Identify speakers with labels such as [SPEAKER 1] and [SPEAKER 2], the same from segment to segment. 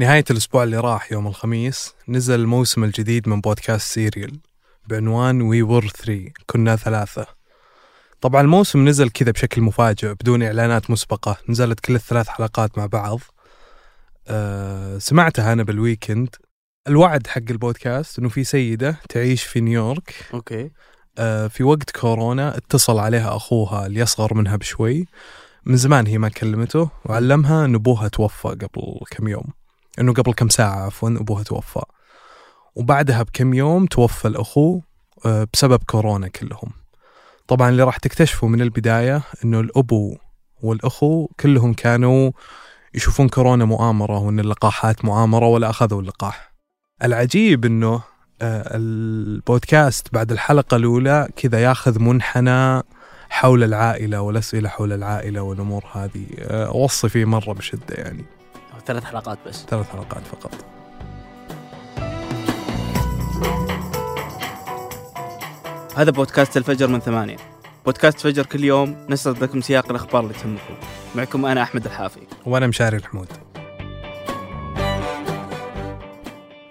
[SPEAKER 1] نهاية الأسبوع اللي راح يوم الخميس نزل الموسم الجديد من بودكاست Serial بعنوان We Were 3 كنا ثلاثة. طبعا الموسم نزل كذا بشكل مفاجئ بدون إعلانات مسبقة نزلت كل الثلاث حلقات مع بعض. أه سمعتها أنا بال weekend الوعد حق البودكاست أنه في سيدة تعيش في نيويورك.
[SPEAKER 2] okay.
[SPEAKER 1] أه في وقت كورونا اتصل عليها أخوها اللي أصغر منها بشوي. من زمان هي ما كلمته وعلمها أن أبوها توفى قبل كم يوم. أنه قبل كم ساعة عفوا أبوها توفى. وبعدها بكم يوم توفى الأخو آه، بسبب كورونا كلهم. طبعا اللي راح تكتشفوا من البداية أنه الأبو والأخو كلهم كانوا يشوفون كورونا مؤامرة وأن اللقاحات مؤامرة ولا أخذوا اللقاح. العجيب أنه آه، البودكاست بعد الحلقة الأولى كذا ياخذ منحنى حول العائلة والأسئلة حول العائلة والأمور هذه. آه، أوصي فيه مرة بشدة يعني.
[SPEAKER 2] ثلاث حلقات بس.
[SPEAKER 1] ثلاث حلقات فقط.
[SPEAKER 2] هذا بودكاست الفجر من ثمانية. بودكاست فجر كل يوم نسرد لكم سياق الأخبار اللي تهمكم. معكم أنا أحمد الحافي.
[SPEAKER 1] وأنا مشاري الحمود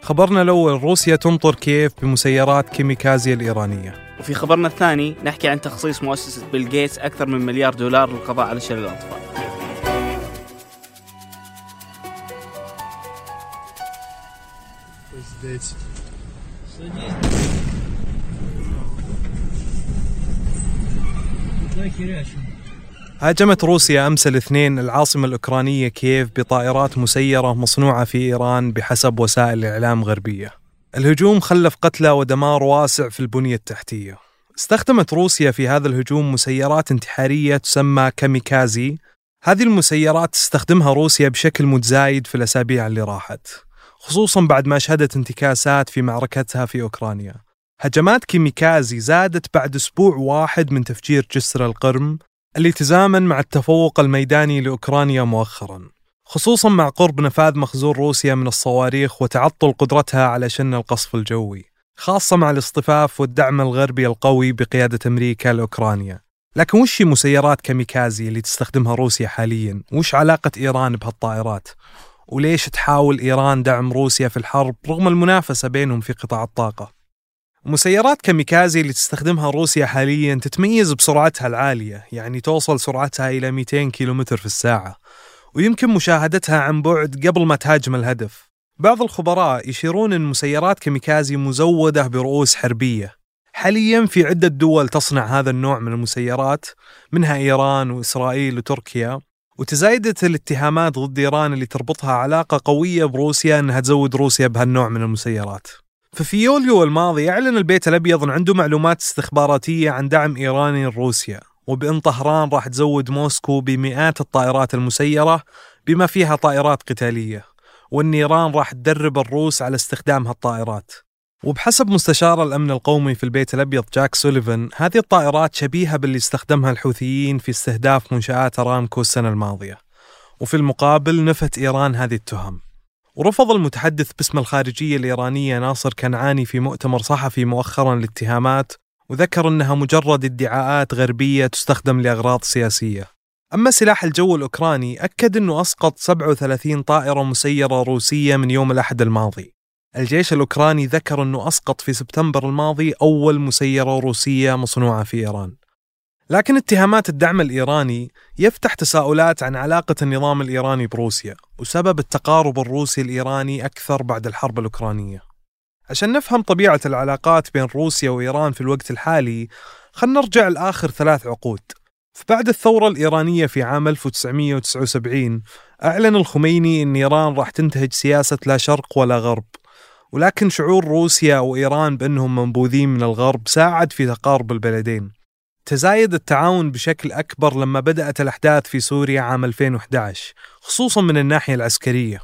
[SPEAKER 1] خبرنا الأول روسيا تمطر كييف بمسيرات كيميكازيا الإيرانية.
[SPEAKER 2] وفي خبرنا الثاني نحكي عن تخصيص مؤسسة بيل جيتس أكثر من مليار دولار للقضاء على شلل الأطفال.
[SPEAKER 1] هاجمت روسيا أمس الاثنين العاصمة الأوكرانية كييف بطائرات مسيرة مصنوعة في إيران بحسب وسائل إعلام غربية. الهجوم خلف قتلى ودمار واسع في البنية التحتية. استخدمت روسيا في هذا الهجوم مسيرات انتحارية تسمى كاميكازي. هذه المسيرات تستخدمها روسيا بشكل متزايد في الأسابيع اللي راحت. خصوصا بعد ما شهدت انتكاسات في معركتها في أوكرانيا هجمات كيميكازي زادت بعد أسبوع واحد من تفجير جسر القرم اللي تزامن مع التفوق الميداني لأوكرانيا مؤخرا خصوصا مع قرب نفاذ مخزون روسيا من الصواريخ وتعطل قدرتها على شن القصف الجوي خاصة مع الاصطفاف والدعم الغربي القوي بقيادة أمريكا لأوكرانيا لكن وش مسيرات كاميكازي اللي تستخدمها روسيا حاليا؟ وش علاقة إيران بهالطائرات؟ وليش تحاول إيران دعم روسيا في الحرب رغم المنافسة بينهم في قطاع الطاقة؟ مسيرات كاميكازي اللي تستخدمها روسيا حاليا تتميز بسرعتها العالية يعني توصل سرعتها إلى 200 كيلومتر في الساعة ويمكن مشاهدتها عن بعد قبل ما تهاجم الهدف. بعض الخبراء يشيرون أن مسيرات كاميكازي مزودة برؤوس حربية. حاليا في عدة دول تصنع هذا النوع من المسيرات منها إيران وإسرائيل وتركيا. وتزايدت الاتهامات ضد إيران اللي تربطها علاقة قوية بروسيا أنها تزود روسيا بهالنوع من المسيرات. ففي يوليو الماضي أعلن البيت الأبيض أن عنده معلومات استخباراتية عن دعم إيراني لروسيا وبأن طهران راح تزود موسكو بمئات الطائرات المسيرة بما فيها طائرات قتالية وأن إيران راح تدرب الروس على استخدام هالطائرات. وبحسب مستشار الأمن القومي في البيت الأبيض جاك سوليفان هذه الطائرات شبيهة باللي استخدمها الحوثيين في استهداف منشآت أرامكو السنة الماضية. وفي المقابل نفت إيران هذه التهم. ورفض المتحدث باسم الخارجية الإيرانية ناصر كنعاني في مؤتمر صحفي مؤخرا الاتهامات وذكر أنها مجرد ادعاءات غربية تستخدم لأغراض سياسية. أما سلاح الجو الأوكراني أكد أنه أسقط 37 طائرة مسيرة روسية من يوم الأحد الماضي. الجيش الأوكراني ذكر أنه أسقط في سبتمبر الماضي أول مسيرة روسية مصنوعة في إيران. لكن اتهامات الدعم الإيراني يفتح تساؤلات عن علاقة النظام الإيراني بروسيا وسبب التقارب الروسي الإيراني أكثر بعد الحرب الأوكرانية. عشان نفهم طبيعة العلاقات بين روسيا وإيران في الوقت الحالي خلنا نرجع لآخر ثلاث عقود. فبعد الثورة الإيرانية في عام 1979 أعلن الخميني أن إيران راح تنتهج سياسة لا شرق ولا غرب. ولكن شعور روسيا وإيران بأنهم منبوذين من الغرب ساعد في تقارب البلدين. تزايد التعاون بشكل أكبر لما بدأت الأحداث في سوريا عام 2011 خصوصا من الناحية العسكرية.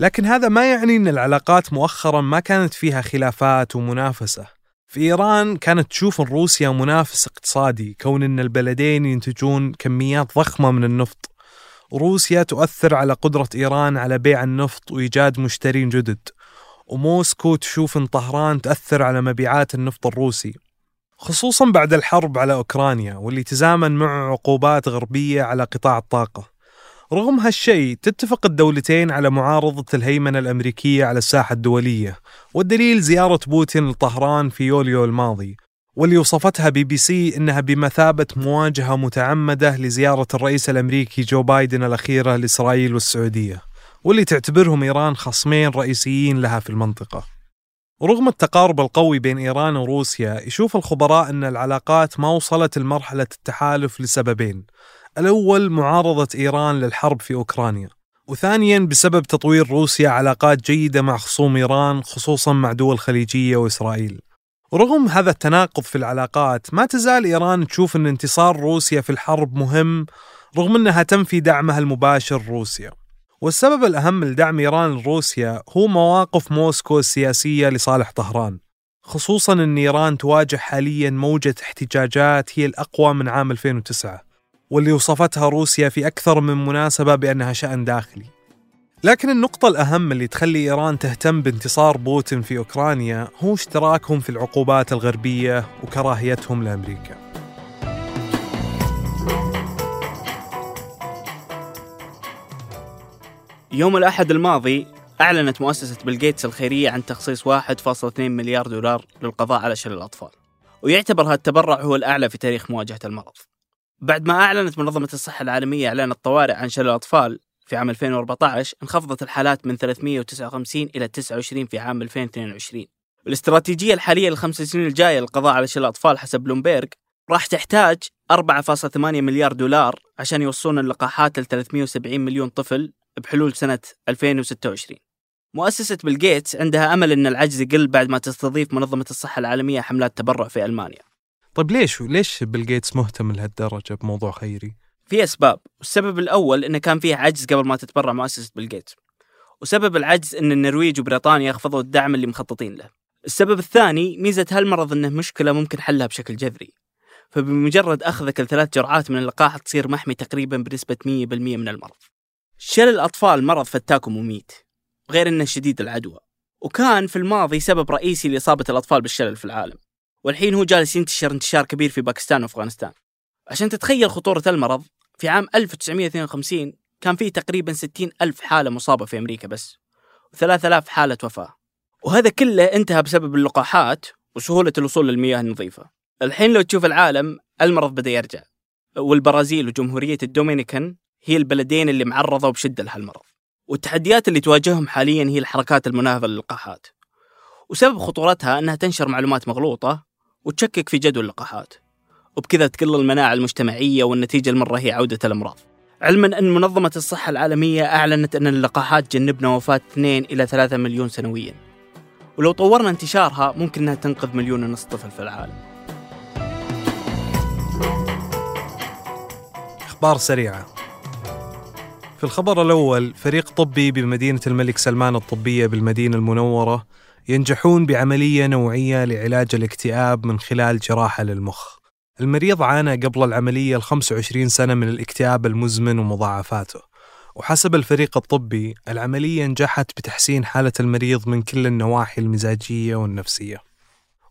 [SPEAKER 1] لكن هذا ما يعني أن العلاقات مؤخرا ما كانت فيها خلافات ومنافسة. في إيران كانت تشوف روسيا منافس اقتصادي كون أن البلدين ينتجون كميات ضخمة من النفط. روسيا تؤثر على قدرة إيران على بيع النفط وإيجاد مشترين جدد. وموسكو تشوف أن طهران تأثر على مبيعات النفط الروسي خصوصا بعد الحرب على أوكرانيا واللي تزامن مع عقوبات غربية على قطاع الطاقة. رغم هالشيء تتفق الدولتين على معارضة الهيمنة الأمريكية على الساحة الدولية والدليل زيارة بوتين لطهران في يوليو الماضي واللي وصفتها بي بي سي إنها بمثابة مواجهة متعمدة لزيارة الرئيس الأمريكي جو بايدن الأخيرة لإسرائيل والسعودية، واللي تعتبرهم إيران خصمين رئيسيين لها في المنطقة. رغم التقارب القوي بين إيران وروسيا، يشوف الخبراء أن العلاقات ما وصلت لمرحلة التحالف لسببين. الأول معارضة إيران للحرب في أوكرانيا، وثانيا بسبب تطوير روسيا علاقات جيدة مع خصوم إيران خصوصا مع دول خليجية وإسرائيل. ورغم هذا التناقض في العلاقات ما تزال إيران تشوف أن انتصار روسيا في الحرب مهم رغم أنها تنفي دعمها المباشر روسيا والسبب الأهم لدعم إيران لروسيا هو مواقف موسكو السياسية لصالح طهران. خصوصا أن إيران تواجه حاليا موجة احتجاجات هي الأقوى من عام 2009 واللي وصفتها روسيا في أكثر من مناسبة بأنها شأن داخلي. لكن النقطة الأهم اللي تخلي إيران تهتم بانتصار بوتين في أوكرانيا هو اشتراكهم في العقوبات الغربية وكراهيتهم لأمريكا.
[SPEAKER 2] يوم الأحد الماضي أعلنت مؤسسة بيل جيتس الخيرية عن تخصيص 1.2 مليار دولار للقضاء على شلل الأطفال. ويعتبر هذا التبرع هو الأعلى في تاريخ مواجهة المرض. بعد ما أعلنت منظمة الصحة العالمية إعلان الطوارئ عن شلل الأطفال في عام 2014 انخفضت الحالات من 359 إلى 29 في عام 2022 الاستراتيجية الحالية للخمس سنين الجاية للقضاء على شلل الأطفال حسب بلومبيرج راح تحتاج 4.8 مليار دولار عشان يوصلون اللقاحات ل 370 مليون طفل بحلول سنة 2026 مؤسسة بيل جيتس عندها أمل أن العجز يقل بعد ما تستضيف منظمة الصحة العالمية حملات تبرع في ألمانيا.
[SPEAKER 1] طيب ليش ليش بيل جيتس مهتم لهالدرجة بموضوع خيري؟
[SPEAKER 2] في أسباب. والسبب الأول انه كان فيه عجز قبل ما تتبرع مؤسسة بيل جيتس. وسبب العجز إن النرويج وبريطانيا خفضوا الدعم اللي مخططين له. السبب الثاني ميزة هالمرض إنه مشكلة ممكن حلها بشكل جذري. فبمجرد أخذك الثلاث جرعات من اللقاح تصير محمي تقريبا بنسبة 100% من المرض. شلل الأطفال مرض فتاك ومميت غير إنه شديد العدوى. وكان في الماضي سبب رئيسي لإصابة الأطفال بالشلل في العالم. والحين هو جالس ينتشر انتشار كبير في باكستان وأفغانستان. عشان تتخيل خطورة المرض في عام 1952 كان فيه تقريبا 60 ألف حالة مصابة في أمريكا بس و3000 حالة وفاة. وهذا كله انتهى بسبب اللقاحات وسهولة الوصول للمياه النظيفة. الحين لو تشوف العالم المرض بدأ يرجع. والبرازيل وجمهورية الدومينيكان هي البلدين اللي معرضوا بشدة لهالمرض. والتحديات اللي تواجههم حاليا هي الحركات المناهضة للقاحات. وسبب خطورتها أنها تنشر معلومات مغلوطة وتشكك في جدوى اللقاحات. وبكذا تقل المناعة المجتمعية والنتيجة المرة هي عودة الأمراض علما أن منظمة الصحة العالمية أعلنت أن اللقاحات تجنبنا وفاة 2 إلى 3 مليون سنويا. ولو طورنا انتشارها ممكن أنها تنقذ مليون ونصف طفل في العالم.
[SPEAKER 1] أخبار سريعة. في الخبر الأول فريق طبي بمدينة الملك سلمان الطبية بالمدينة المنورة ينجحون بعملية نوعية لعلاج الاكتئاب من خلال جراحة للمخ. المريض عانى قبل العملية ال 25 سنة من الاكتئاب المزمن ومضاعفاته. وحسب الفريق الطبي العملية نجحت بتحسين حالة المريض من كل النواحي المزاجية والنفسية.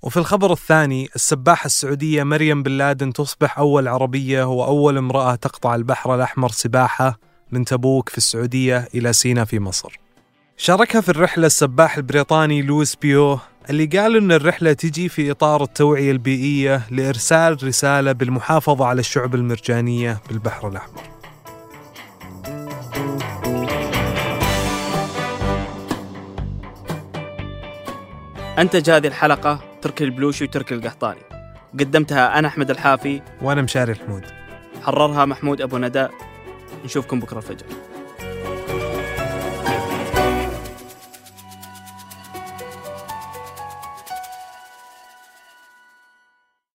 [SPEAKER 1] وفي الخبر الثاني السباحة السعودية مريم بن لادن تصبح أول عربية وأول امرأة تقطع البحر الأحمر سباحة من تبوك في السعودية إلى سينا في مصر. شاركها في الرحلة السباح البريطاني لويس بيو اللي قال أن الرحلة تجي في إطار التوعية البيئية لإرسال رسالة بالمحافظة على الشعب المرجانية بالبحر الأحمر.
[SPEAKER 2] أنتج هذه الحلقة تركي البلوشي وتركي القحطاني. قدمتها أنا أحمد الحافي.
[SPEAKER 1] وأنا مشاري الحمود.
[SPEAKER 2] حررها محمود أبو ندى نشوفكم بكرة الفجر.